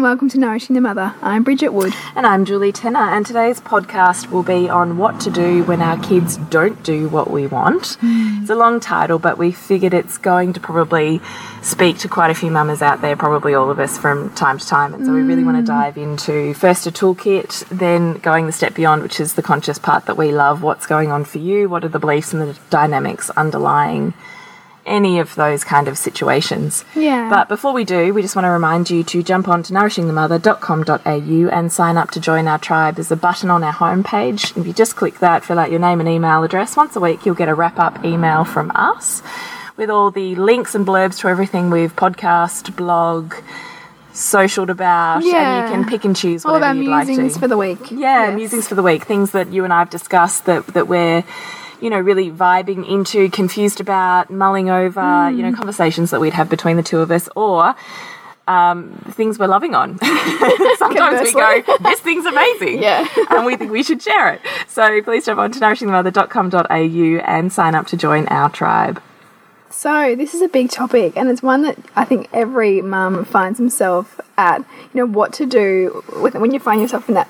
And welcome to Nourishing the Mother. I'm Bridget Wood. And I'm Julie Tenner, and today's podcast will be on what to do when our kids don't do what we want. Hmm. It's a long title, but we figured it's going to probably speak to quite a few mamas out there, probably all of us from time to time. And so we really want to hmm. dive into first a toolkit, then going the step beyond, which is the conscious part that we love. What's going on for you? What are the beliefs and the dynamics underlying? Any of those kind of situations. Yeah. But before we do, we just want to remind you to jump on to nourishingthemother.com.au and sign up to join our tribe. There's a button on our homepage. If you just click that, fill out your name and email address. Once a week, you'll get a wrap up email from us with all the links and blurbs to everything we've podcast, blog, socialed about, Yeah. and you can pick and choose All of whatever our you'd like musings to. for the week. Yeah, Yes. musings for the week. Things that you and I have discussed that that we're, you know, really vibing into, confused about, mulling over. Mm. You know, conversations that we'd have between the two of us, or um, things we're loving on. Sometimes we go, this thing's amazing. Yeah. and we think we should share it. So please jump on to nourishingthemother.com.au and sign up to join our tribe. So this is a big topic, and it's one that I think every mum finds himself at. You know what to do with when you find yourself in that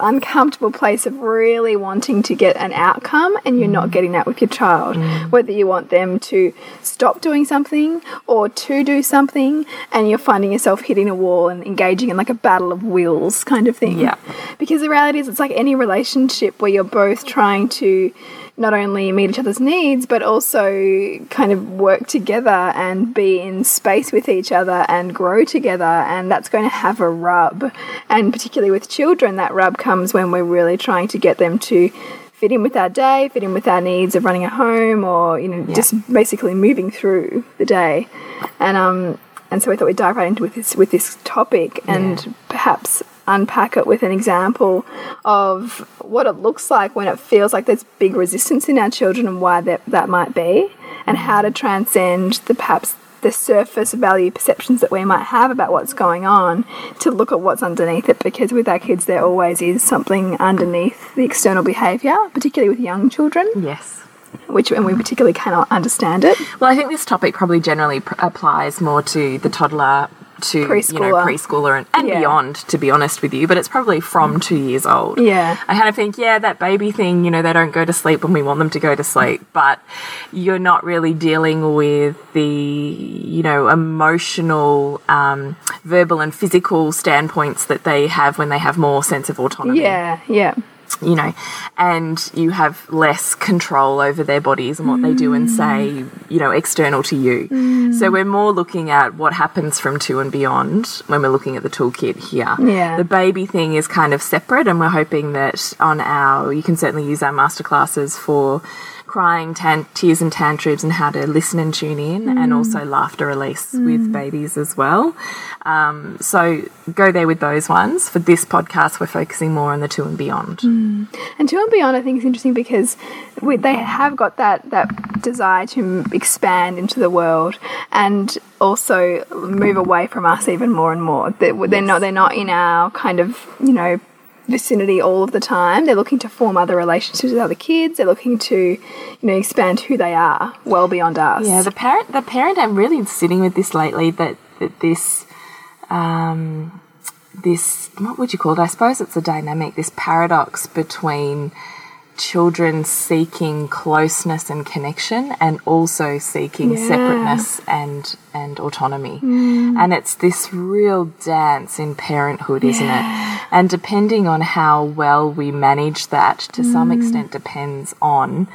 uncomfortable place of really wanting to get an outcome, and you're not mm. getting that with your child. Mm. Whether you want them to stop doing something or to do something, and you're finding yourself hitting a wall and engaging in like a battle of wills kind of thing. Yeah. Because the reality is, it's like any relationship where you're both trying to not only meet each other's needs, but also kind of work together and be in space with each other and grow together. And that's going to have a rub. And particularly with children, that rub comes when we're really trying to get them to fit in with our day, fit in with our needs of running a home or, you know, just basically moving through the day. And, um, and so we thought we'd dive right into with this with this topic and perhaps unpack it with an example of what it looks like when it feels like there's big resistance in our children and why that that might be, and how to transcend the perhaps the surface value perceptions that we might have about what's going on to look at what's underneath it because with our kids there always is something underneath the external behavior particularly with young children Yes. which and we particularly cannot understand it Well, I think this topic probably generally pr applies more to the toddler, to you know Preschooler. preschooler and, and Yeah. beyond. To be honest with you, but it's probably from two years old. Yeah. I kind of think, yeah, that baby thing. You know, they don't go to sleep when we want them to go to sleep, but you're not really dealing with the you know emotional, um, verbal, and physical standpoints that they have when they have more sense of autonomy yeah yeah you know, and you have less control over their bodies and what they do and say, you know, external to you. Mm. So we're more looking at what happens from two and beyond when we're looking at the toolkit here. Yeah. The baby thing is kind of separate, and we're hoping that on our, you can certainly use our masterclasses for crying, tan tears and tantrums and how to listen and tune in and mm. also laughter release with mm. babies as well. Um, so go there with those ones. For this podcast, we're focusing more on the two and beyond. Mm. And Two and Beyond, I think, is interesting because we, they have got that that desire to expand into the world and also move away from us even more and more. They're, they're not they're not in our kind of you know vicinity all of the time. They're looking to form other relationships with other kids. They're looking to you know expand who they are well beyond us. Yeah, the parent, the parent, I'm really sitting with this lately. That that this, um, this what would you call it? I suppose it's a dynamic. This paradox between children seeking closeness and connection and also seeking Yeah. separateness and and autonomy. Mm. And it's this real dance in parenthood isn't it? And depending on how well we manage that to some mm. extent depends on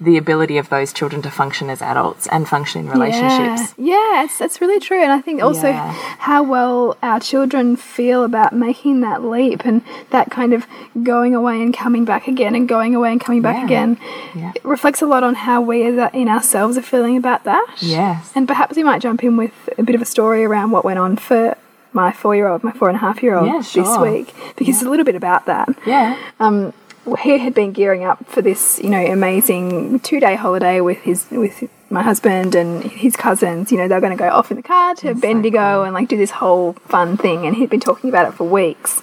the ability of those children to function as adults and function in relationships Yeah, yeah it's, that's really true. And I think also Yeah. how well our children feel about making that leap and that kind of going away and coming back again and going away and coming back Yeah. again Yeah. it reflects a lot on how we as in ourselves are feeling about that. Yes. And perhaps we might jump in with a bit of a story around what went on for my four year old, my four and a half year old Yeah, this week because it's a little bit about that yeah um, he had been gearing up for this, you know, amazing two-day holiday with his with my husband and his cousins, you know, they're going to go off in the car to Bendigo and like do this whole fun thing. And he'd been talking about it for weeks.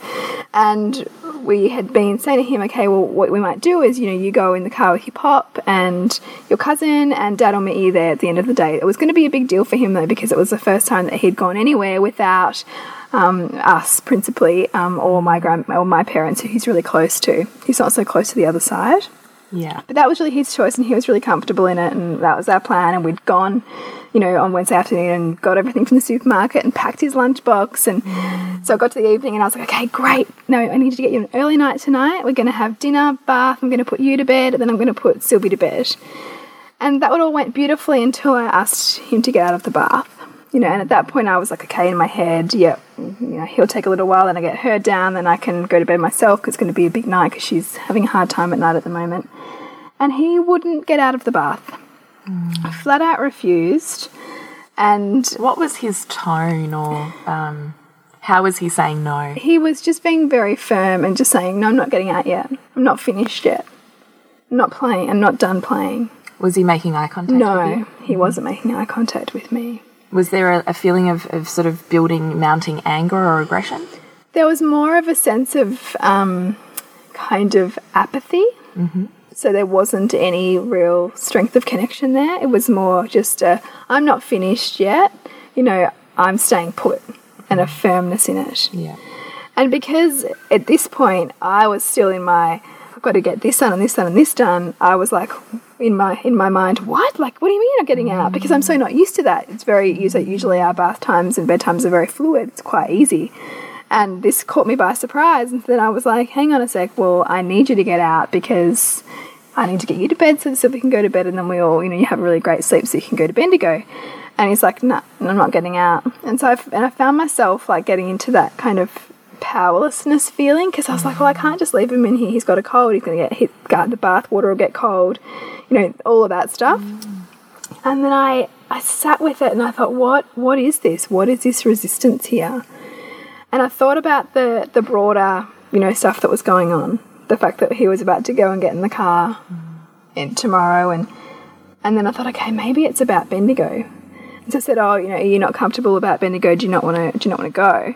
And we had been saying to him, okay, well, what we might do is, you know, you go in the car with your pop and your cousin, and dad will meet you there at the end of the day. It was going to be a big deal for him though, because it was the first time that he'd gone anywhere without um, us, principally, um, or my grand or my parents, who he's really close to. He's not so close to the other side. Yeah. But that was really his choice, and he was really comfortable in it, and that was our plan. And we'd gone, you know, on Wednesday afternoon and got everything from the supermarket and packed his lunchbox. And so I got to the evening, and I was like, okay, great. No, I need to get you an early night tonight. We're going to have dinner, bath. I'm going to put you to bed, and then I'm going to put Sylvie to bed. And that all went beautifully until I asked him to get out of the bath. You know, and at that point I was like, okay, in my head, yep, you know, he'll take a little while, then I get her down, then I can go to bed myself because it's going to be a big night because she's having a hard time at night at the moment and he wouldn't get out of the bath. Flat out refused. And What was his tone or um, how was he saying no? he was just being very firm and just saying, No, I'm not getting out yet. I'm not finished yet. I'm not playing. I'm not done playing. Was he making eye contact with No, he wasn't making eye contact with me. Was there a, a feeling of, of sort of building, mounting anger or aggression? There was more of a sense of um, kind of apathy. So there wasn't any real strength of connection there. It was more just a, I'm not finished yet. You know, I'm staying put and a firmness in it. Yeah. And because at this point I was still in my I've got to get this done and this done and this done, I was like in my in my mind, what? Like what do you mean I'm getting out? Because I'm so not used to that. It's very usually our bath times and bedtimes are very fluid. It's quite easy. And this caught me by surprise and then I was like, hang on a sec, well I need you to get out because I need to get you to bed so, so we can go to bed and then we all, you know, you have a really great sleep so you can go to Bendigo. And he's like, no, nah, I'm not getting out. And so I, and I found myself like getting into that kind of powerlessness feeling because I was like, well, I can't just leave him in here. He's got a cold. He's going to get hit, guard the bath water will get cold, you know, all of that stuff. And then I, I sat with it and I thought, what, what is this? What is this resistance here? And I thought about the, the broader, you know, stuff that was going on. The fact that he was about to go and get in the car in tomorrow and and then I thought, okay, maybe it's about Bendigo. And so I said, oh, you know, are you not comfortable about Bendigo? Do you not want to? Do you not want to go?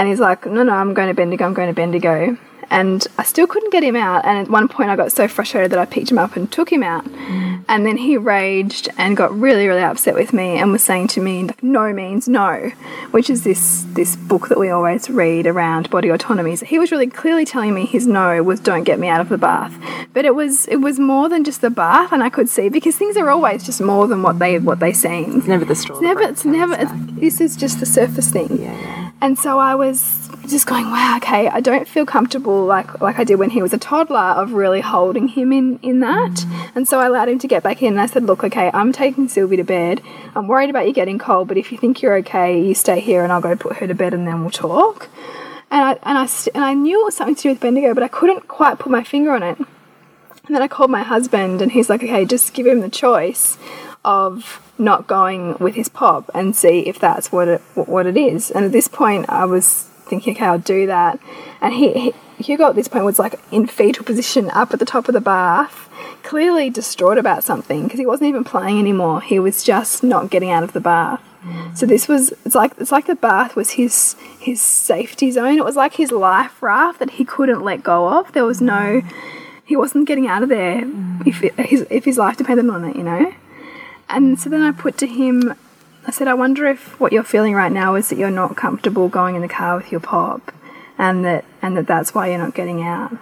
And he's like, no, no, I'm going to Bendigo. I'm going to Bendigo. And I still couldn't get him out. And at one point, I got so frustrated that I picked him up and took him out. Mm. And then he raged and got really, really upset with me and was saying to me, no means no, which is this this book that we always read around body autonomy. So he was really clearly telling me his no was don't get me out of the bath. But it was it was more than just the bath, and I could see because things are always just more than what they what they seem. It's never the straw. It's never. It's never. It's, this is just the surface thing. Yeah. And so I was just going, wow, okay, I don't feel comfortable like like I did when he was a toddler of really holding him in in that. And so I allowed him to get back in. And I said, look, okay, I'm taking Sylvie to bed. I'm worried about you getting cold, but if you think you're okay, you stay here, and I'll go put her to bed, and then we'll talk. And I and I and I knew it was something to do with Bendigo, but I couldn't quite put my finger on it. And then I called my husband, and he's like, okay, just give him the choice of not going with his pop and see if that's what it what it is. And at this point, I was thinking, okay, I'll do that. And he, he Hugo at this point was like in fetal position up at the top of the bath, clearly distraught about something because he wasn't even playing anymore. He was just not getting out of the bath. So this was it's like it's like the bath was his his safety zone. It was like his life raft that he couldn't let go of. There was no he wasn't getting out of there if it, his if his life depended on it, you know. And so then I put to him, I said, I wonder if what you're feeling right now is that you're not comfortable going in the car with your pop, and that and that that's why you're not getting out.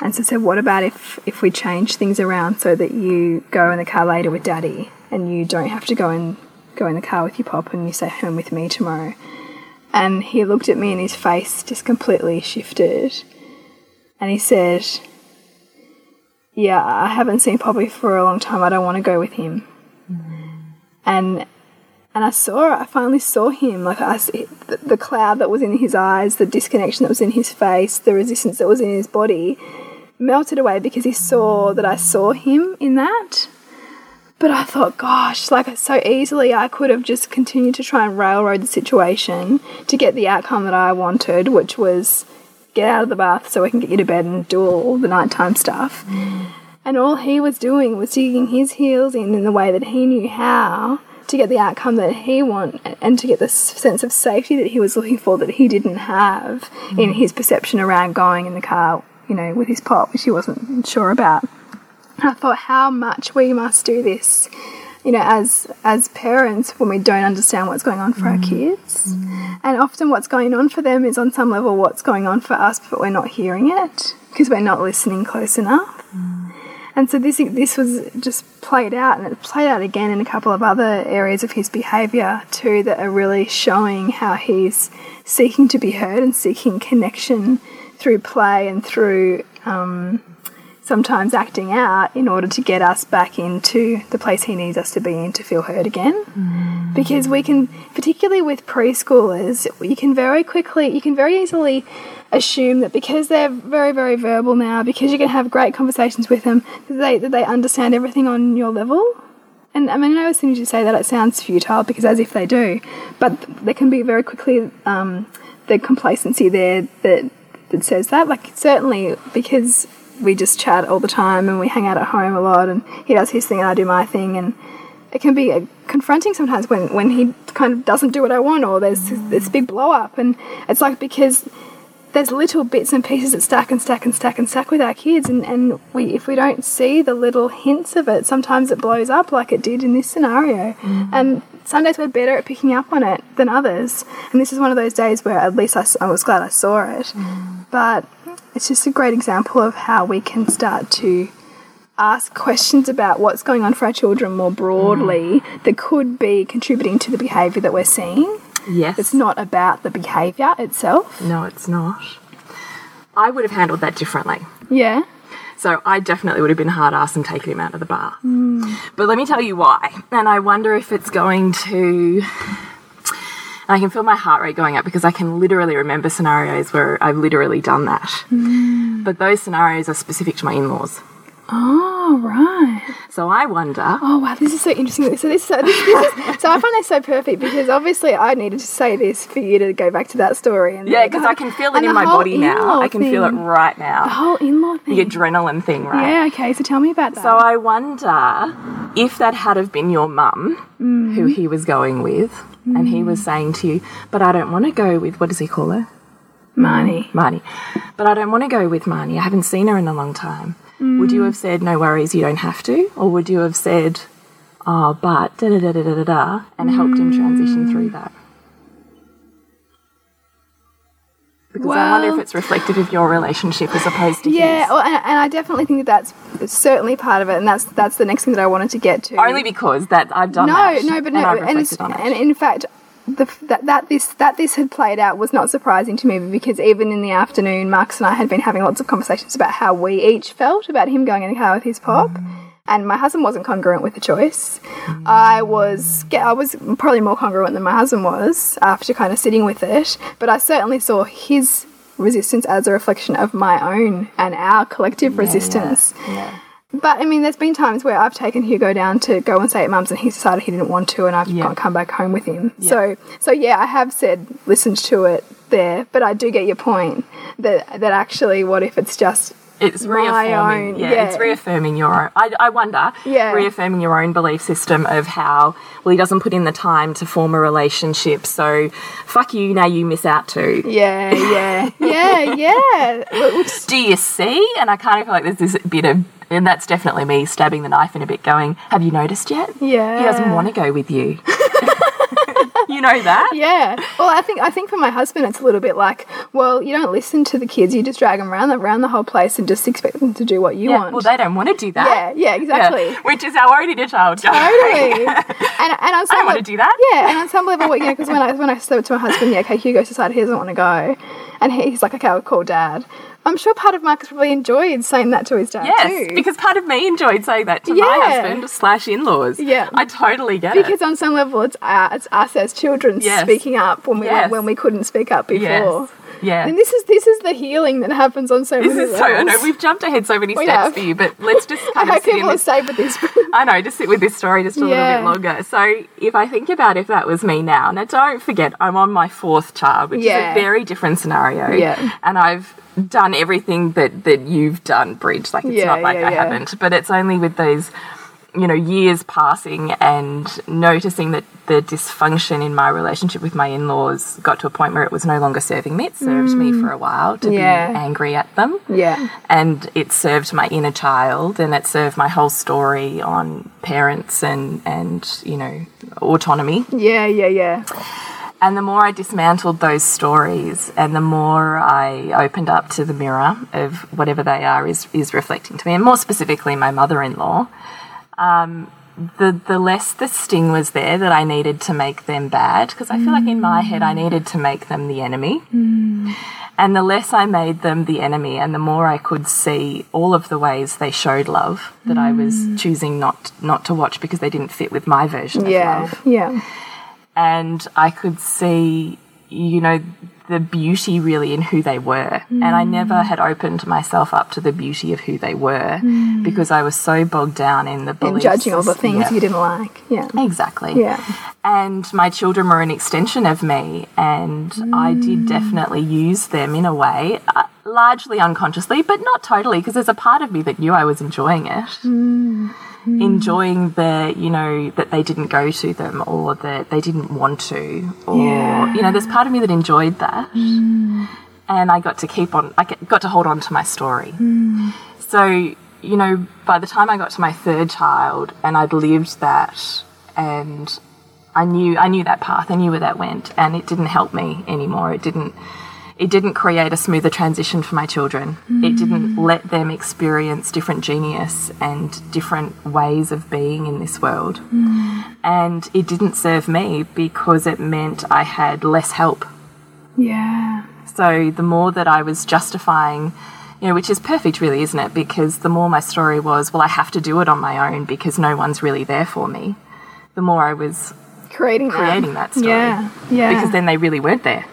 And so I said, what about if if we change things around so that you go in the car later with Daddy, and you don't have to go in go in the car with your pop, and you stay home with me tomorrow. And he looked at me, and his face just completely shifted, and he said, "Yeah, I haven't seen Poppy for a long time. I don't want to go with him." And and I saw I finally saw him like I the, the cloud that was in his eyes, the disconnection that was in his face, the resistance that was in his body melted away because he saw that I saw him in that. But I thought, gosh, like so easily I could have just continued to try and railroad the situation to get the outcome that I wanted, which was get out of the bath so I can get you to bed and do all the nighttime stuff. And all he was doing was digging his heels in in the way that he knew how to get the outcome that he wanted and to get the sense of safety that he was looking for that he didn't have in mm. his perception around going in the car, you know, with his pop, which he wasn't sure about. I thought how much we must do this, you know, as as parents when we don't understand what's going on for our mm. kids. Mm. And often what's going on for them is on some level what's going on for us, but we're not hearing it because we're not listening close enough. And so this this was just played out, and it played out again in a couple of other areas of his behaviour too that are really showing how he's seeking to be heard and seeking connection through play and through um, sometimes acting out in order to get us back into the place he needs us to be in to feel heard again. Because we can, particularly with preschoolers, you can very quickly, you can very easily assume that because they're very, very verbal now, because you can have great conversations with them, that they, that they understand everything on your level. And I mean, I know as soon as you say that, it sounds futile because as if they do, but there can be very quickly um, the complacency there that that says that. Like certainly because we just chat all the time and we hang out at home a lot, and he does his thing and I do my thing, and it can be uh, confronting sometimes when when he kind of doesn't do what I want or there's this big blow up, and it's like because there's little bits and pieces that stack and stack and stack and stack with our kids and, and we if we don't see the little hints of it sometimes it blows up like it did in this scenario. And some days we're better at picking up on it than others. And this is one of those days where at least I, I was glad I saw it. But it's just a great example of how we can start to ask questions about what's going on for our children more broadly mm. that could be contributing to the behaviour that we're seeing Yes. it's not about the behaviour itself No, it's not. I would have handled that differently. yeah So I definitely would have been hard ass and taken him out of the bar. Mm. But let me tell you why. And I wonder if it's going to. I can feel my heart rate going up because I can literally remember scenarios where I've literally done that. Mm. But those scenarios are specific to my in laws. Oh, right. So I wonder. Oh, wow. This is so interesting. So, this, so, this, this is, so I find this so perfect because obviously I needed to say this for you to go back to that story. And Yeah, because I can feel it in my body now. I can feel it right now. The whole in law thing. The adrenaline thing, right? yeah, okay. So tell me about that. So I wonder if that had have been your mum who mm-hmm. he was going with, and he was hmm. saying to you, "But I don't want to go with what does he call her, Marnie. Marnie? But I don't want to go with Marnie. I haven't seen her in a long time." Would you hmm. have said, "No worries, you don't have to," or would you have said, "Oh, but da da da da da da,", da and helped him transition through that? Because I wonder if Well- it's reflective of your relationship as opposed to Yeah, his. well, and, and I definitely think that that's certainly part of it, and that's that's the next thing that I wanted to get to. Only because that I've done no, that. no, but no, and and, it's, reflected on it. and in fact, the, that that this that this had played out was not surprising to me because even in the afternoon, Marcus and I had been having lots of conversations about how we each felt about him going in the car with his pop. And my husband wasn't congruent with the choice. I was, yeah, I was probably more congruent than my husband was after kind of sitting with it. But I certainly saw his resistance as a reflection of my own and our collective resistance. But I mean, there's been times where I've taken Hugo down to go and stay at mum's, and he decided he didn't want to, and I've Yeah. come back home with him. So, so yeah, I have said listened to it there, but I do get your point that that actually, what if it's just It's reaffirming, own- yeah, yeah. it's reaffirming your own. I, I wonder, Yeah. reaffirming your own belief system of how well he doesn't put in the time to form a relationship, so fuck you, now you miss out too. yeah, yeah, yeah, yeah. Do you see? And I kind of feel like there's this bit of, and that's definitely me stabbing the knife in a bit, going, "Have you noticed yet? Yeah. he doesn't want to go with you. you know that? Yeah. Well, I think I think for my husband, it's a little bit like, well, you don't listen to the kids; you just drag them around around the whole place and just expect them to do what you Yeah, want. Well, they don't want to do that. yeah, yeah, exactly. Yeah, Which is how only a child. Totally. and and on some don't wanna do that. Yeah, and on some level, you know, because when I when I said to my husband, yeah, okay, Hugo's decided he doesn't want to go, and he's like, okay, I'll call dad. I'm sure part of Marcus probably enjoyed saying that to his dad Yes, too. because part of me enjoyed saying that to my husband slash in-laws. Yeah. I totally get it. because on some level, it's uh, it's us as children Yes. speaking up when we Yes. when we couldn't speak up before. Yes. Yeah. And this is this is the healing that happens on so This many is so, I know we've jumped ahead so many We steps have. for you, but let's just I kind of hope sit in people are this safe with this. I know, just sit with this story just a Yeah. little bit longer. So, if I think about if that was me now, now don't forget, I'm on my fourth child, which Yeah. is a very different scenario. Yeah. And I've done everything that, that you've done, Bridge. Like, it's Yeah, not like I haven't, but it's only with those, you know, years passing and noticing that the dysfunction in my relationship with my in laws got to a point where it was no longer serving me. It served me for a while to Mm. Yeah. be angry at them yeah. and it served my inner child and it served my whole story on parents and and you know autonomy Yeah, yeah, yeah. and the more i dismantled those stories and the more i opened up to the mirror of whatever they are is is reflecting to me and more specifically my mother-in-law um, the the less the sting was there that I needed to make them bad because I feel like in my head I needed to make them the enemy. And the less I made them the enemy, and the more I could see all of the ways they showed love that I was choosing not not to watch because they didn't fit with my version of Yeah, love. yeah. And I could see, you know, the beauty really in who they were. And I never had opened myself up to the beauty of who they were because I was so bogged down in the And judging all the things Yeah. you didn't like. Yeah. Exactly. Yeah. And my children were an extension of me, and I did definitely use them in a way, uh, largely unconsciously, but not totally, because there's a part of me that knew I was enjoying it. Mm-hmm. Enjoying the, you know, that they didn't go to them or that they didn't want to, or, Yeah. you know, there's part of me that enjoyed that. Mm. And I got to keep on, I got to hold on to my story. Mm. So, you know, by the time I got to my third child and I'd lived that and I knew I knew that path, I knew where that went, and it didn't help me anymore. It didn't it didn't create a smoother transition for my children. It didn't hmm. let them experience different genius and different ways of being in this world. Hmm. And it didn't serve me because it meant I had less help Yeah. so the more that I was justifying, you know, which is perfect, really, isn't it? Because the more my story was, well, I have to do it on my own because no one's really there for me. The more I was Creating that. that story. Yeah. Yeah. Because then they really weren't there.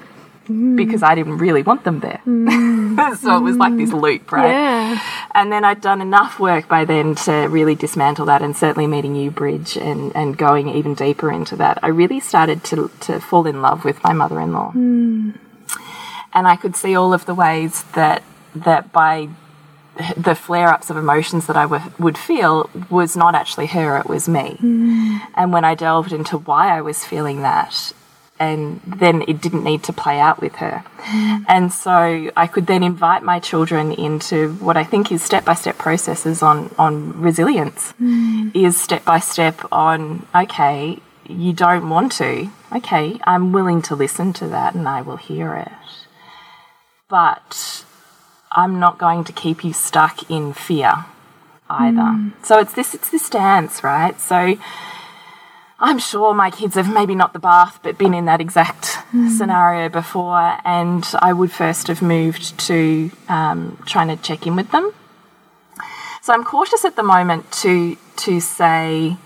Because I didn't really want them there. Mm. so it was like this loop, right? Yeah. And then I'd done enough work by then to really dismantle that, and certainly meeting you, Bridge, and, and going even deeper into that. I really started to, to fall in love with my mother in law. Mm. And I could see all of the ways that, that by the flare ups of emotions that I w- would feel was not actually her, it was me. Mm. And when I delved into why I was feeling that, and then it didn't need to play out with her. Mm. And so I could then invite my children into what I think is step by step processes on, on resilience, mm. is step by step on, okay, you don't want to. Okay, I'm willing to listen to that and I will hear it. But I'm not going to keep you stuck in fear either. Mm. So it's this it's this dance, right? So I'm sure my kids have maybe not the bath, but been in that exact scenario before, and I would first have moved to um, trying to check in with them. So I'm cautious at the moment to to say,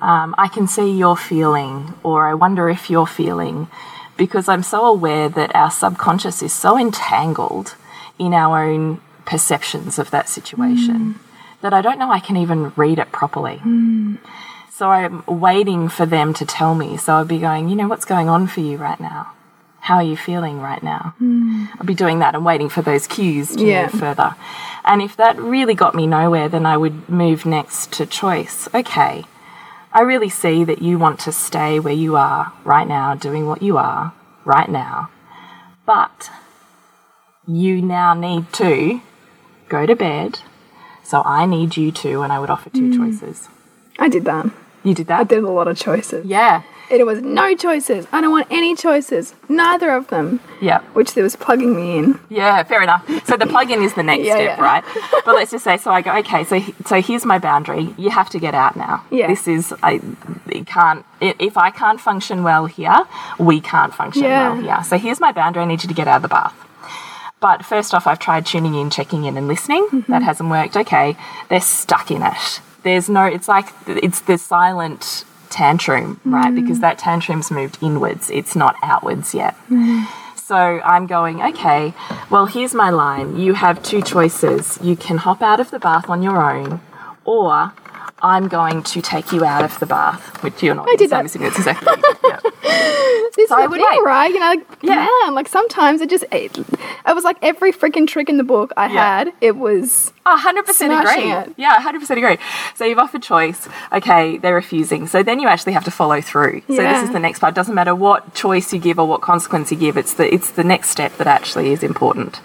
um, I can see you're feeling, or I wonder if you're feeling, because I'm so aware that our subconscious is so entangled in our own perceptions of that situation that I don't know I can even read it properly. So I'm waiting for them to tell me. So I'd be going, you know, what's going on for you right now? How are you feeling right now? Hmm. I'd be doing that and waiting for those cues to Yeah. move further. And if that really got me nowhere, then I would move next to choice. Okay, I really see that you want to stay where you are right now, doing what you are right now. But you now need to go to bed. So I need you to, and I would offer two hmm. choices. I did that. You did I that? did a lot of choices. Yeah. It was no choices. I don't want any choices. Neither of them. Yeah. Which there was plugging me in. Yeah, fair enough. So the plug-in is the next Yeah, step, yeah. right? But let's just say, so I go, okay, so so here's my boundary. You have to get out now. Yeah. This is I it can't i- if I can't function well here, we can't function Yeah. well here. So here's my boundary. I need you to get out of the bath. But first off, I've tried tuning in, checking in, and listening. Mm-hmm. That hasn't worked. Okay, they're stuck in it. There's no. It's like it's the silent tantrum, right? Mm. Because that tantrum's moved inwards. It's not outwards yet. Mm-hmm. So I'm going, okay, well, here's my line. You have two choices. You can hop out of the bath on your own, or I'm going to take you out of the bath, which you're not. I did that. It's exactly. yeah. This So is I would thing, wait. right? You know, like, Yeah. man, like sometimes it just, it, it was like every freaking trick in the book I Yeah. had, it was, hundred percent agree. it. Yeah, hundred percent agree. So you've offered choice. Okay, they're refusing. So then you actually have to follow through. So this is the next part. Doesn't matter what choice you give or what consequence you give. It's the it's the next step that actually is important.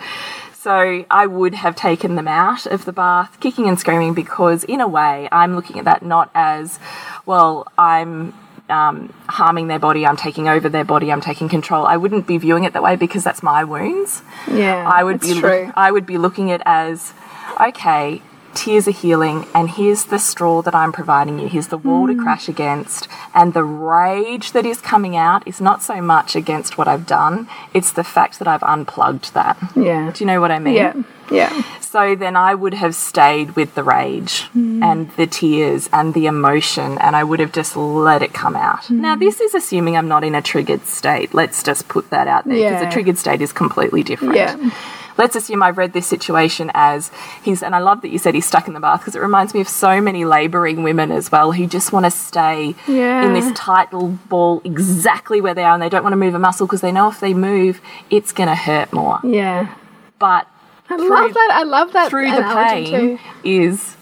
So I would have taken them out of the bath, kicking and screaming, because in a way I'm looking at that not as, well, I'm um, harming their body, I'm taking over their body, I'm taking control. I wouldn't be viewing it that way because that's my wounds. yeah. I would be true. I would be looking at as okay, tears are healing and here's the straw that I'm providing you. Here's the wall Mm. to crash against and the rage that is coming out is not so much against what I've done, it's the fact that I've unplugged that. Yeah. Do you know what I mean? Yeah. Yeah. So then I would have stayed with the rage and the tears and the emotion, and I would have just let it come out. Now, this is assuming I'm not in a triggered state. Let's just put that out there because Yeah. a triggered state is completely different. Yeah. Let's assume I've read this situation as he's, and I love that you said he's stuck in the bath because it reminds me of so many labouring women as well who just want to stay Yeah. in this tight little ball exactly where they are and they don't want to move a muscle because they know if they move, it's going to hurt more. Yeah. But I love that. I love that through the pain too. is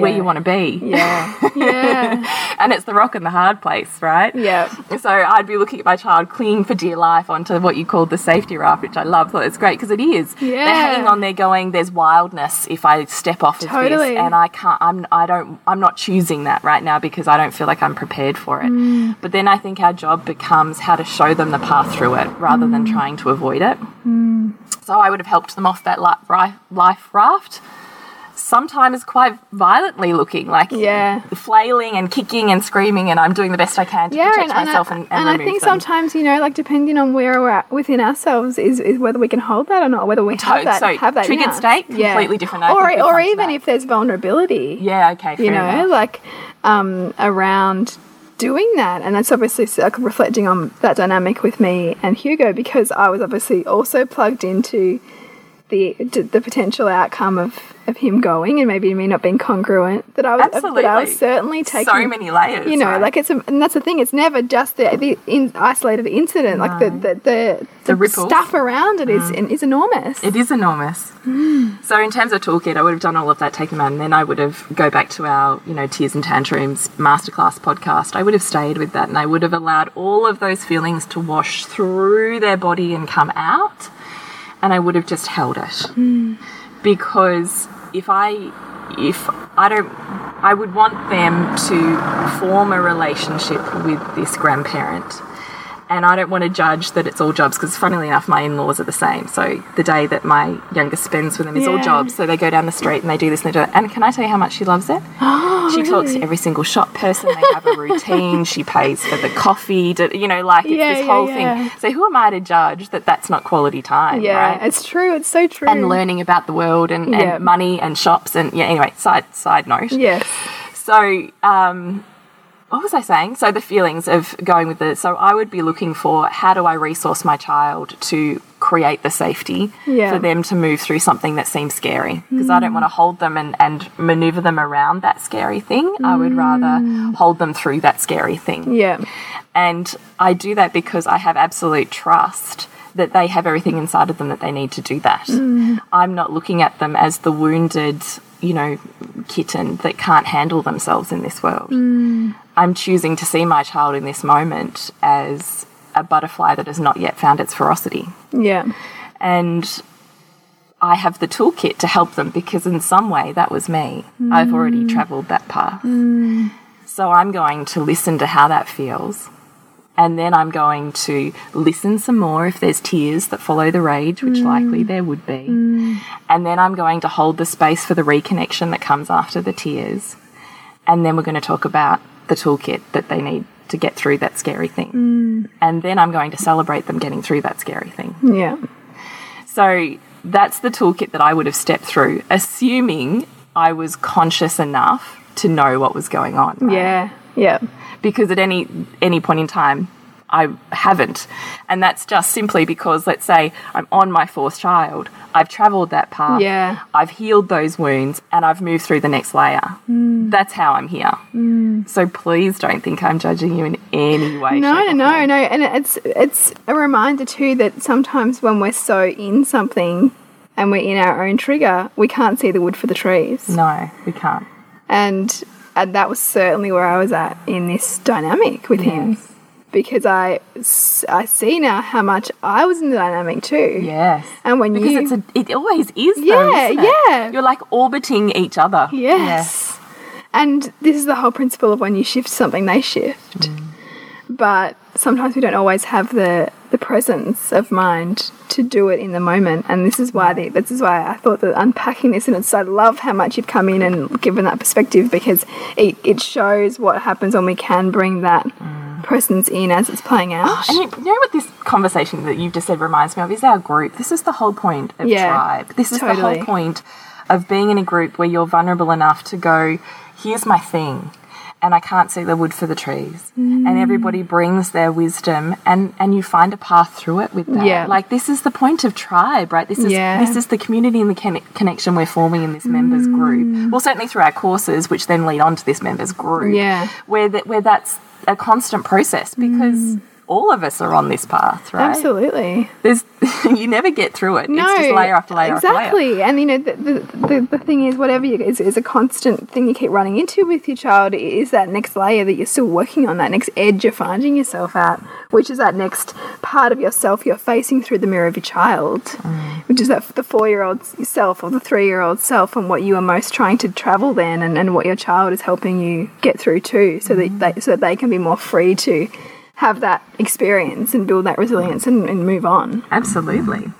where you want to be. Yeah. Yeah. And it's the rock and the hard place, right? yeah. So I'd be looking at my child clinging for dear life onto what you called the safety raft, which I love. Thought it's great because it is. Yeah. They're hanging on there, going, "There's wildness if I step off of this," and I can't. I'm. I don't. I'm not choosing that right now because I don't feel like I'm prepared for it. Mm. But then I think our job becomes how to show them the path through it rather Mm. than trying to avoid it. So I would have helped them off that life raft. Sometimes quite violently looking, like Yeah. flailing and kicking and screaming, and I'm doing the best I can to Yeah, protect and, and, myself I, and, and and, I think them. sometimes you know, like depending on where we're at within ourselves, is, is whether we can hold that or not, whether we have that, So, have that triggered state, Yeah. completely different. I Or or even if there's vulnerability, yeah, okay, fair you know, enough. like um, around doing that, and that's obviously like reflecting on that dynamic with me and Hugo because I was obviously also plugged into the the potential outcome of of him going and maybe me not being congruent. That I was, Absolutely. that I was certainly taking so many layers. you know, right? like it's a, and that's the thing. It's never just the, the in, isolated incident. Like the the the, The ripples. stuff around it is mm. is enormous. It is enormous. Mm. So in terms of toolkit, I would have done all of that, taken them out, and then I would have go back to our, you know, Tears and Tantrums masterclass podcast. I would have stayed with that, and I would have allowed all of those feelings to wash through their body and come out, and I would have just held it. Hmm. Because if I if I don't I would want them to form a relationship with this grandparent and I don't want to judge that it's all jobs because, funnily enough, my in laws are the same. So the day that my youngest spends with them is all jobs. So they go down the street and they do this and they do that. And can I tell you how much she loves it? she talks to every single shop person. They have a routine. she pays for the coffee. To, you know, like it's Yeah, this yeah, whole yeah. thing. So who am I to judge that that's not quality time? yeah, right? it's true. It's so true. and learning about the world and, Yeah. and money and shops and yeah. Anyway, side side note. Yes. So, um, what was I saying? So the feelings of going with the. So I would be looking for how do I resource my child to create the safety Yeah. for them to move through something that seems scary because I don't want to mm. hold them and, and maneuver them around that scary thing. I would rather mm. hold them through that scary thing. Yeah. And I do that because I have absolute trust that they have everything inside of them that they need to do that. Mm. I'm not looking at them as the wounded, you know, kitten that can't handle themselves in this world. I'm choosing to see my child in this moment as a butterfly that has not yet found its ferocity. Yeah. And I have the toolkit to help them because, in some way, that was me. I've already mm. traveled that path. Mm. So I'm going to listen to how that feels. And then I'm going to listen some more if there's tears that follow the rage, which mm. likely there would be. And then I'm going to hold the space for the reconnection that comes after the tears. And then we're going to talk about the toolkit that they need to get through that scary thing. And then I'm going to celebrate them getting through that scary thing. Yeah. So that's the toolkit that I would have stepped through, assuming I was conscious enough to know what was going on. right? Yeah. Yeah. Because at any any point in time, I haven't. And that's just simply because, let's say, I'm on my fourth child. I've traveled that path. Yeah. I've healed those wounds and I've moved through the next layer. Mm. That's how I'm here. So please don't think I'm judging you in any way. No, no, no, no. And it's it's a reminder too that sometimes when we're so in something and we're in our own trigger, we can't see the wood for the trees. No, we can't. And, and that was certainly where I was at in this dynamic with him. Because I, I see now how much I was in the dynamic too. Yes. And when Because you it's a, it always is. though, Yeah, it? yeah. You're like orbiting each other. Yes. And this is the whole principle of when you shift something, they shift. Mm. But sometimes we don't always have the the presence of mind to do it in the moment. And this is why the, this is why I thought that unpacking this and it's I love how much you've come in and given that perspective because it, it shows what happens when we can bring that mm. presence in as it's playing out. Oh, and you you know what this conversation that you've just said reminds me of is our group. This is the whole point of Yeah, tribe. This is the whole point of being in a group where you're vulnerable enough to go, here's my thing. And I can't see the wood for the trees. Mm. And everybody brings their wisdom and, and you find a path through it with that. Yeah. Like this is the point of tribe, right? This is Yeah. this is the community and the conne- connection we're forming in this members Mm. group. Well, certainly through our courses, which then lead on to this members group. Yeah. Where that where that's a constant process because all of us are on this path, right? Absolutely. There's you never get through it. No, it's just layer after layer after layer. exactly. And you know, the, the, the, the thing is, whatever you, is, is a constant thing you keep running into with your child is that next layer that you're still working on, that next edge you're finding yourself at, which is that next part of yourself you're facing through the mirror of your child, Mm. which is that the four year old self or the three year old self and what you are most trying to travel then and, and what your child is helping you get through too, so Mm. that they, so that they can be more free to have that experience and build that resilience and, and move on. Absolutely.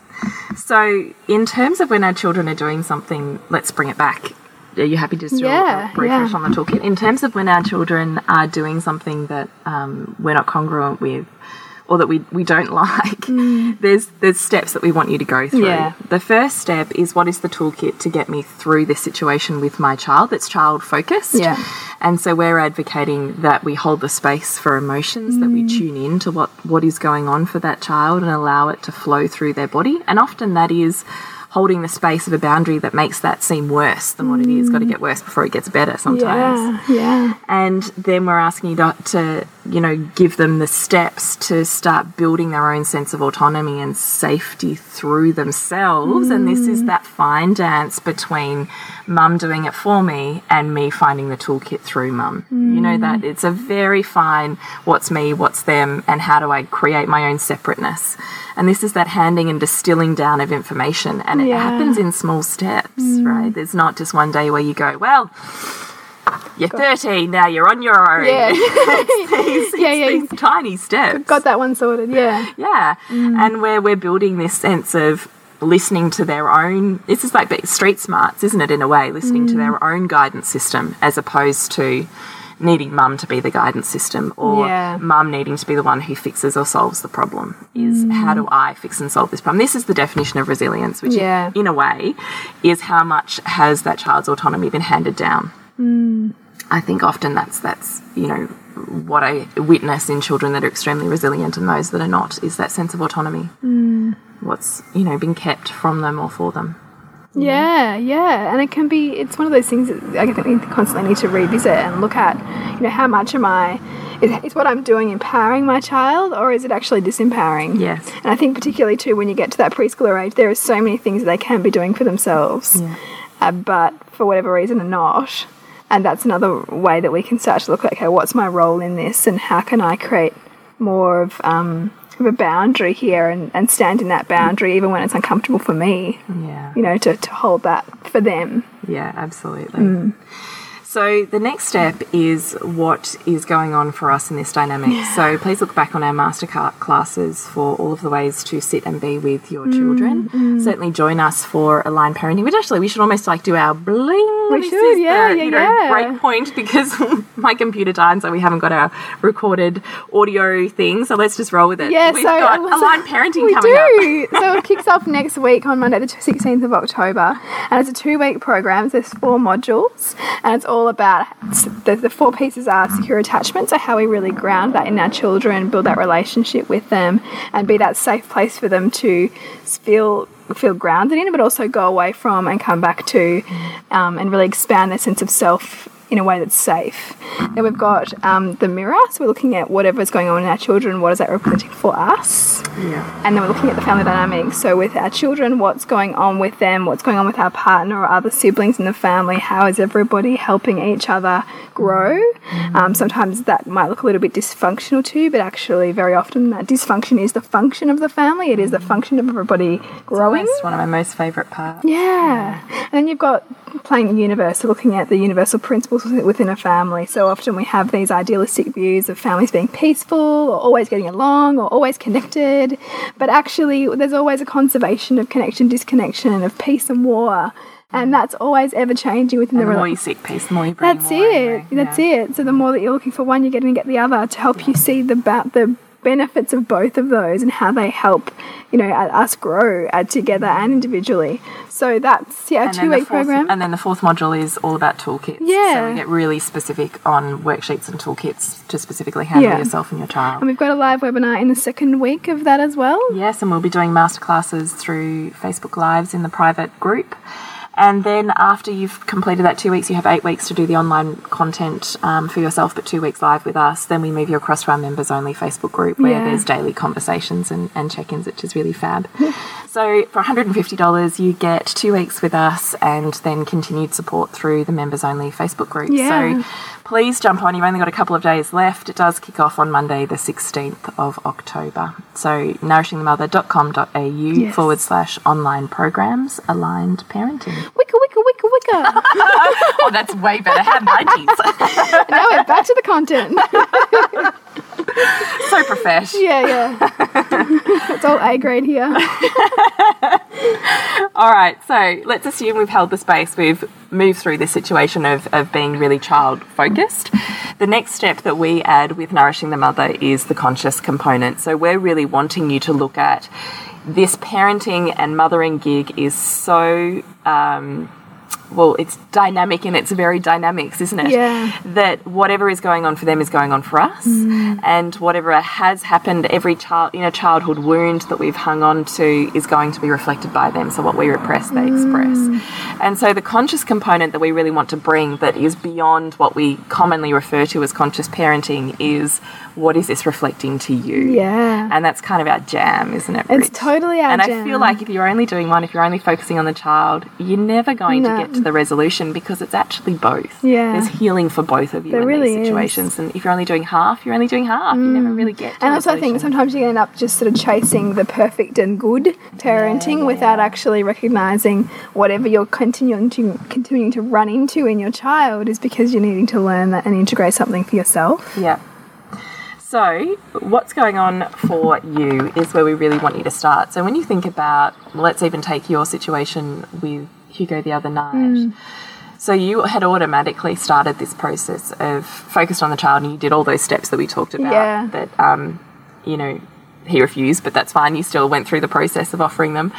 So, in terms of when our children are doing something, let's bring it back. Are you happy just to do a- Yeah, a refresh yeah. on the toolkit? In terms of when our children are doing something that um, we're not congruent with, or that we, we don't like, there's there's steps that we want you to go through. Mm. Yeah. The first step is what is the toolkit to get me through this situation with my child that's child focused. Yeah. And so we're advocating that we hold the space for emotions, that we Mm. tune in to what, what is going on for that child and allow it to flow through their body. And often that is holding the space of a boundary that makes that seem worse than what it is. Got to get worse before it gets better sometimes. Yeah, yeah. And then we're asking you to, to, you know, give them the steps to start building their own sense of autonomy and safety through themselves. And this is mm. that fine dance between mum doing it for me and me finding the toolkit through mum. You know, that mm. it's a very fine what's me, what's them, and how do I create my own separateness. And this is that handing and distilling down of information. And it Yeah. happens in small steps, mm. right? There's not just one day where you go, well, you're 13 now, you're on your own. Yeah. It's these, Yeah, yeah. these tiny steps. Got that one sorted, yeah. Yeah. Mm. And where we're building this sense of listening to their own, this is like street smarts, isn't it, in a way, listening to mm. their own guidance system as opposed to needing mum to be the guidance system or Yeah. mum needing to be the one who fixes or solves the problem is mm. how do I fix and solve this problem? This is the definition of resilience, which Yeah. in a way is how much has that child's autonomy been handed down. I think often that's that's you know what I witness in children that are extremely resilient and those that are not is that sense of autonomy. What's you know been kept from them or for them. Yeah, yeah. And it can be, it's one of those things that I think we constantly need to revisit and look at, you know, how much am I, is, is what I'm doing empowering my child or is it actually disempowering? Yes. And I think particularly too when you get to that preschooler age, there are so many things they can be doing for themselves, uh, but for whatever reason are not. And that's another way that we can start to look at, okay, what's my role in this and how can I create more of, um, of a boundary here and, and stand in that boundary even when it's uncomfortable for me, Yeah. you know, to, to hold that for them. Yeah, absolutely. So the next step is what is going on for us in this dynamic. So please look back on our master ca- classes for all of the ways to sit and be with your children. Mm, mm. Certainly join us for aligned parenting, which actually we should almost like do our bling. We should, yeah, the, yeah, you know, yeah. break point because my computer died, so we haven't got our recorded audio thing. So let's just roll with it. Yeah, We've so got so aligned parenting we coming up. do. so it kicks off next week on Monday, the 16th of October. And it's a two week program. There's four modules. And it's all about the, the four pieces are secure attachment. So, how we really ground that in our children, build that relationship with them, and be that safe place for them to feel feel grounded in, but also go away from and come back to, um, and really expand their sense of self in a way that's safe. Then we've got um, the mirror, so we're looking at whatever's going on in our children, what is that representing for us? Yeah. And then we're looking at the family dynamics. So with our children, what's going on with them, what's going on with our partner or other siblings in the family, how is everybody helping each other grow? Um, sometimes that might look a little bit dysfunctional too, but actually very often that dysfunction is the function of the family. It is the function of everybody growing. That's one of my most favourite parts. Yeah. And then you've got playing the universe, looking at the universal principles within a family. So often we have these idealistic views of families being peaceful or always getting along or always connected. But actually, there's always a conservation of connection, disconnection, of peace and war. And that's always ever changing within And the the more you seek peace, the more you bring That's it. anyway. That's Yeah. it. So the more that you're looking for one, you're getting to get the other to help you see the the benefits of both of those and how they help, you know, us grow uh, together and individually. So that's yeah, a And two week fourth- program. And then the fourth module is all about toolkits. Yeah. So we get really specific on worksheets and toolkits to specifically handle Yeah. yourself and your child. and we've got a live webinar in the second week of that as well. Yes, and we'll be doing masterclasses through Facebook Lives in the private group. And then after you've completed that two weeks, you have eight weeks to do the online content um, for yourself, but two weeks live with us. Then we move you across to our members only Facebook group where Yeah. there's daily conversations and, and check ins, which is really fab. so for $150, you get two weeks with us and then continued support through the members only Facebook group. Yeah. So please jump on. You've only got a couple of days left. It does kick off on Monday, the 16th of October. So nourishingthemother.com.au Yes. forward slash online programs aligned parenting. Wicka, wicka, wicka, wicka. oh, that's way better. How 90s. now we're back to the content. so profesh. yeah, yeah. it's all A grade here. All right, so let's assume we've held the space, we've moved through this situation of, of being really child focused. The next step that we add with Nourishing the Mother is the conscious component. So we're really wanting you to look at this parenting and mothering gig is so. Um, well, it's dynamic in its very dynamics, isn't it? Yeah. That whatever is going on for them is going on for us, mm. and whatever has happened, every child, you know, childhood wound that we've hung on to is going to be reflected by them. So what we repress, they express. Mm. And so the conscious component that we really want to bring, that is beyond what we commonly refer to as conscious parenting, is what is this reflecting to you? Yeah. And that's kind of our jam, isn't it? It's totally our jam. And I feel like if you're only doing one, if you're only focusing on the child, you're never going No. to get to the resolution because it's actually both. Yeah. There's healing for both of you There in really these is. situations. And if you're only doing half, you're only doing half. You never mm. really get to And also, I think sometimes you end up just sort of chasing the perfect and good parenting without actually recognizing whatever you're continuing to continuing to run into in your child is because you're needing to learn that and integrate something for yourself. Yeah. So, what's going on for you is where we really want you to start. So, when you think about, let's even take your situation with Hugo the other night. Hmm. So, you had automatically started this process of focused on the child, and you did all those steps that we talked about. Yeah. That, um, you know, he refused, but that's fine. You still went through the process of offering them.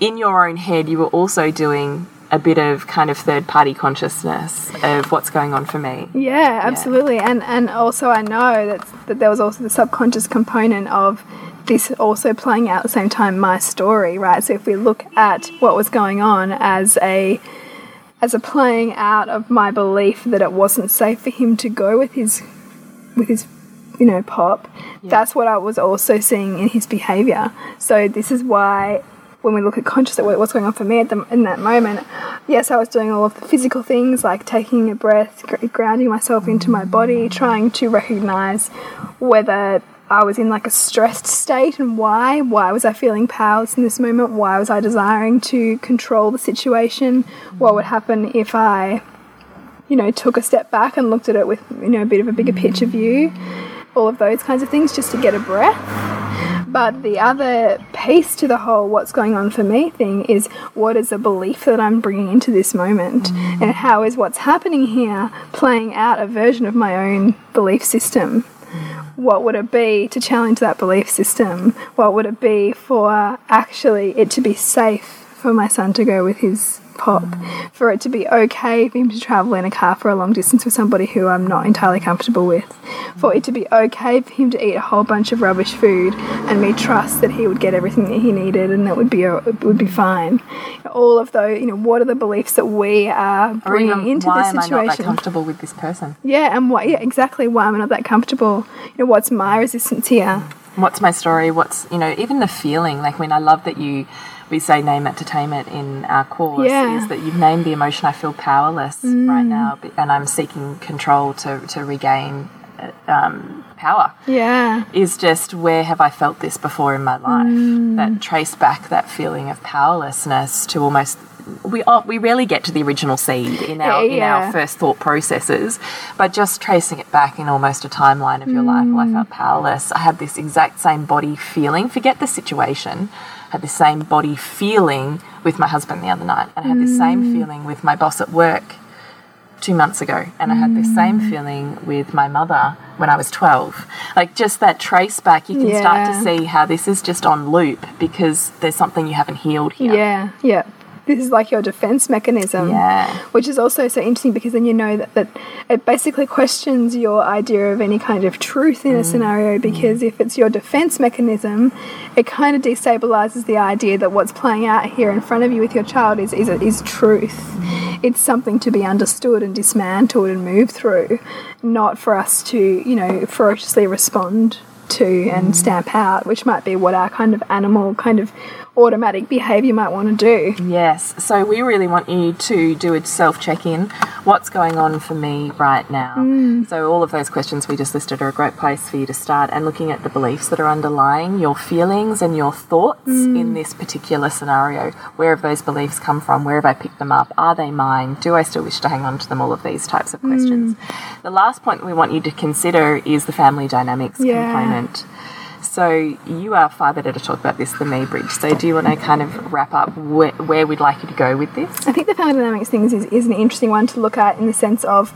In your own head, you were also doing a bit of kind of third party consciousness of what's going on for me. Yeah, absolutely. And and also I know that that there was also the subconscious component of this also playing out at the same time my story, right? So if we look at what was going on as a as a playing out of my belief that it wasn't safe for him to go with his with his you know pop that's what i was also seeing in his behavior so this is why when we look at conscious at what's going on for me at the, in that moment yes i was doing all of the physical things like taking a breath grounding myself into my body trying to recognize whether I was in like a stressed state and why? Why was I feeling powerless in this moment? Why was I desiring to control the situation? What would happen if I you know, took a step back and looked at it with, you know, a bit of a bigger picture view, all of those kinds of things just to get a breath. But the other piece to the whole what's going on for me thing is what is the belief that I'm bringing into this moment? And how is what's happening here playing out a version of my own belief system? What would it be to challenge that belief system? What would it be for actually it to be safe for my son to go with his pop, for it to be okay for him to travel in a car for a long distance with somebody who I'm not entirely comfortable with, for it to be okay for him to eat a whole bunch of rubbish food and me trust that he would get everything that he needed and that would be uh, it would be fine. All of those, you know, what are the beliefs that we are bringing Or even, into why am I not that situation? comfortable with this person? Yeah, and why? Yeah, exactly. Why am I not that comfortable? You know, what's my resistance here? What's my story? What's you know even the feeling? Like when I love that you. We say name it to tame it in our course Yeah. Mm. is that you've named the emotion I feel powerless right now and I'm seeking control to, to regain uh, um, power. Yeah, is just where have I felt this before in my life? Mm. That trace back that feeling of powerlessness to almost we oh, we rarely get to the original seed in our in Yeah. our first thought processes, but just tracing it back in almost a timeline of your life. Well, I Mm. felt powerless. I had this exact same body feeling. Forget the situation. I had the same body feeling with my husband the other night, and I had the Mm. same feeling with my boss at work two months ago, and I had the same Mm. feeling with my mother when I was 12. Like, just that trace back, you can start to see how this is just on loop because there's something you haven't healed here. yeah, yeah. This is like your defense mechanism. Yeah. Which is also so interesting because then you know that, that it basically questions your idea of any kind of truth in a mm. scenario mm. because if it's your defense mechanism, it kind of destabilizes the idea that what's playing out here in front of you with your child is, is, is truth. It's something to be understood and dismantled and moved through, not for us to, you know, ferociously respond to and mm. stamp out, which might be what our kind of animal kind of automatic behavior you might want to do. Yes. So we really want you to do a self check in. What's going on for me right now? Mm. So all of those questions we just listed are a great place for you to start and looking at the beliefs that are underlying your feelings and your thoughts Mm. in this particular scenario. Where have those beliefs come from? Where have I picked them up? Are they mine? Do I still wish to hang on to them? All of these types of questions. Mm. The last point we want you to consider is the family dynamics Yeah. component. So you are far better to talk about this than me, Bridge. So do you want to kind of wrap up where, where we'd like you to go with this? I think the family dynamics things is, is an interesting one to look at in the sense of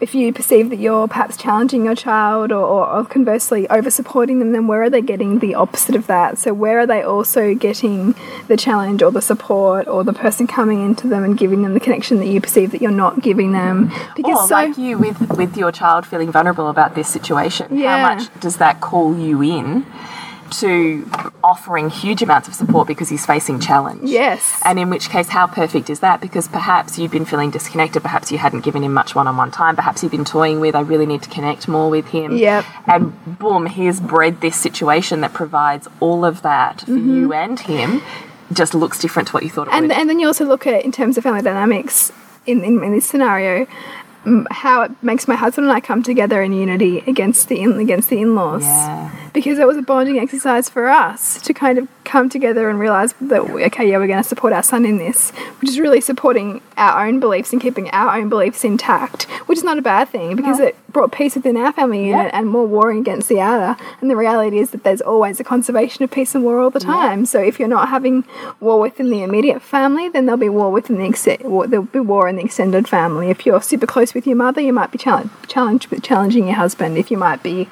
if you perceive that you're perhaps challenging your child or, or, conversely over supporting them, then where are they getting the opposite of that? So, where are they also getting the challenge or the support or the person coming into them and giving them the connection that you perceive that you're not giving them? Because Or so, like you with with your child feeling vulnerable about this situation, Yeah. how much does that call you in to offering huge amounts of support because he's facing challenge? Yes. And in which case, how perfect is that? Because perhaps you've been feeling disconnected, perhaps you hadn't given him much one on one time, perhaps you've been toying with, I really need to connect more with him. Yep. And boom, he's bred this situation that provides all of that for you and him. Just looks different to what you thought it and, would. and then you also look at in terms of family dynamics in, in, in this scenario mm, how it makes my husband and I come together in unity against the in, against the in-laws Yeah. because it was a bonding exercise for us to kind of come together and realize that okay yeah we're going to support our son in this which is really supporting our own beliefs and keeping our own beliefs intact which is not a bad thing because it brought peace within our family unit and more warring against the outer and the reality is that there's always a conservation of peace and war all the time. So if you're not having war within the immediate family then there'll be war within the ex- there'll be war in the extended family. If you're super close with your mother you might be challenged challenged with challenging your husband. If you might be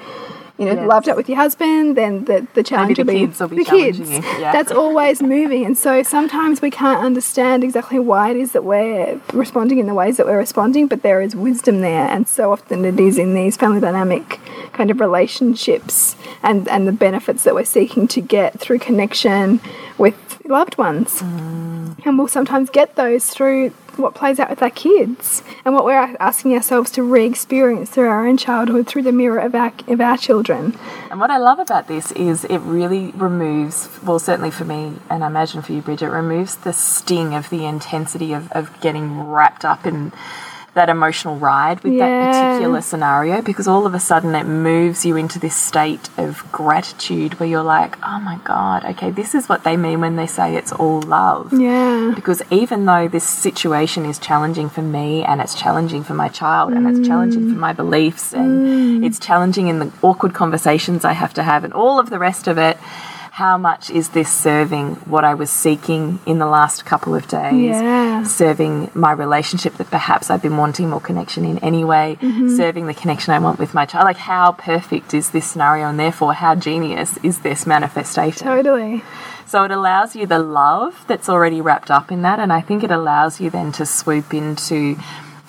you know, Yes. loved up with your husband, then the, the challenge the will be kids will be the kids. yeah. That's always moving. And so sometimes we can't understand exactly why it is that we're responding in the ways that we're responding, but there is wisdom there. And so often it is in these family dynamic kind of relationships and, and the benefits that we're seeking to get through connection with loved ones. Mm. And we'll sometimes get those through what plays out with our kids and what we're asking ourselves to re experience through our own childhood through the mirror of our, of our children. And what I love about this is it really removes, well, certainly for me, and I imagine for you, Bridget, removes the sting of the intensity of, of getting wrapped up in that emotional ride with that particular scenario because all of a sudden it moves you into this state of gratitude where you're like, oh my God, okay, this is what they mean when they say it's all love. Yeah. Because even though this situation is challenging for me and it's challenging for my child and it's challenging for mm. my beliefs and mm. it's challenging in the awkward conversations I have to have and all of the rest of it, how much is this serving what I was seeking in the last couple of days? Yeah. Serving my relationship that perhaps I've been wanting more connection in anyway, Mm-hmm. serving the connection I want with my child. Like, how perfect is this scenario, and therefore, how genius is this manifestation? Totally. So it allows you the love that's already wrapped up in that, and I think it allows you then to swoop into.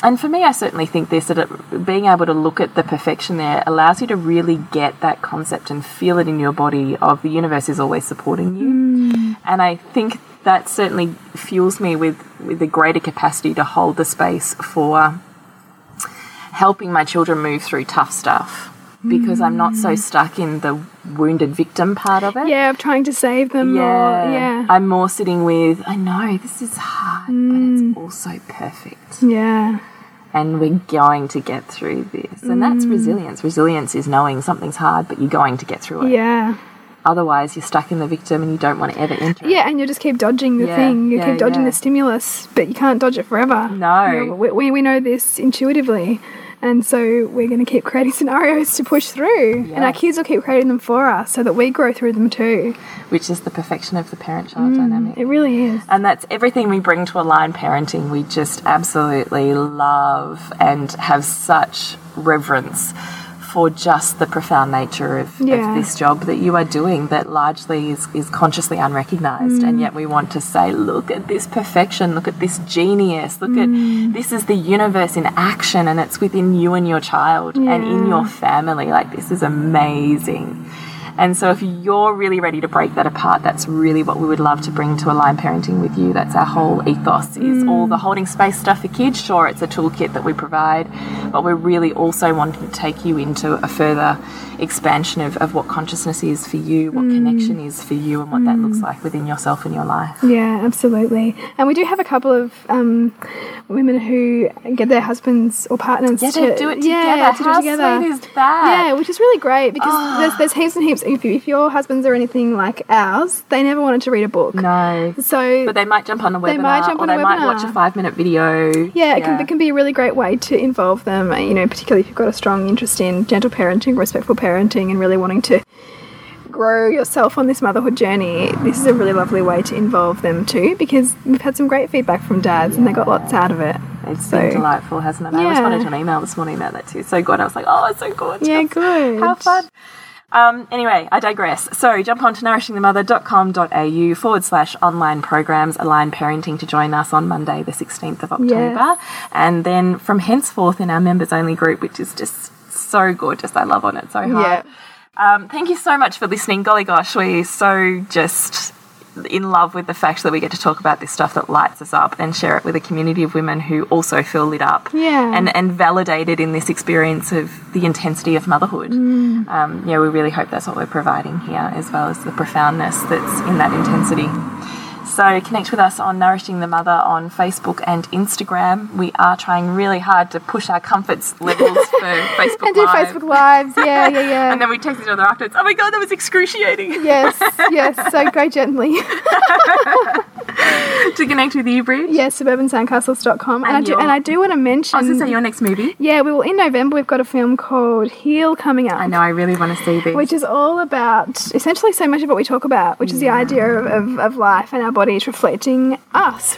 And for me, I certainly think this that it, being able to look at the perfection there allows you to really get that concept and feel it in your body of the universe is always supporting you. Mm. And I think that certainly fuels me with, with a greater capacity to hold the space for helping my children move through tough stuff because I'm not so mm. stuck in the wounded victim part of it. Yeah, of trying to save them. Yeah. Or, yeah. I'm more sitting with, I know this is hard, but Mm. it's also perfect. yeah. And we're going to get through this. And Mm. that's resilience. Resilience is knowing something's hard, but you're going to get through it. Yeah. Otherwise, you're stuck in the victim and you don't want to ever enter it. Yeah, and you just keep dodging the Yeah, thing. You yeah, keep dodging yeah. the stimulus, but you can't dodge it forever. No. You know, we, we know this intuitively. And so we're going to keep creating scenarios to push through. And our kids will keep creating them for us so that we grow through them too. Which is the perfection of the parent child mm, dynamic. It really is. And that's everything we bring to aligned parenting. We just absolutely love and have such reverence for just the profound nature of, Yeah. of this job that you are doing that largely is, is consciously unrecognized. And yet we want to say, look at this perfection, look at this genius, look at mm. this is the universe in action and it's within you and your child and in your family. Like, this is amazing. And so, if you're really ready to break that apart, that's really what we would love to bring to Align Parenting with you. That's our whole ethos: is all mm. the holding space stuff for kids. Sure, it's a toolkit that we provide, but we're really also wanting to take you into a further expansion of, of what consciousness is for you, what mm. connection is for you, and what that looks mm. like within yourself and your life. Yeah, absolutely. And we do have a couple of um, women who get their husbands or partners Yeah, to do it Yeah, together. to do it together. sweet is that? Yeah, which is really great because there's, ah. there's heaps and heaps. If, if your husbands are anything like ours, they never wanted to read a book. No. So But they might jump on a webinar, They might jump or on a they might watch a five-minute video. yeah, it can, it can be a really great way to involve them. uh, You know, particularly if you've got a strong interest in gentle parenting, respectful parenting, and really wanting to grow yourself on this motherhood journey. This is a really lovely way to involve them too, because we've had some great feedback from dads, and they got lots out of it. It's So- been delightful, hasn't it? I responded to an email this morning about that too. So good. I was like, oh, it's so good. Yeah, good. How fun. Um, anyway, I digress. So jump on to nourishingthemother.com.au forward slash online programs, Align Parenting to join us on Monday, the 16th of October. Yes. And then from henceforth in our members only group, which is just so gorgeous. I love on it so hard. Yeah. Um, thank you so much for listening. Golly gosh, we're so just in love with the fact that we get to talk about this stuff that lights us up and share it with a community of women who also feel lit up Yeah. and, and validated in this experience of the intensity of motherhood. Mm. Um, yeah, we really hope that's what we're providing here, as well as the profoundness that's in that intensity. So connect with us on Nourishing the Mother on Facebook and Instagram. We are trying really hard to push our comforts levels for Facebook lives. and do Live. Facebook Lives. Yeah, yeah, yeah. And then we text each other afterwards. Oh my god, that was excruciating. yes, yes. So go gently. to connect with you, Bridge. yes, suburbansandcastles.com. And, And I do, and I do want to mention. Oh, I was going to say your next movie. yeah, we will in November. We've got a film called Heal coming up. I know, I really want to see this. Which is all about essentially so much of what we talk about, which is the idea of, of, of life and our bodies reflecting us.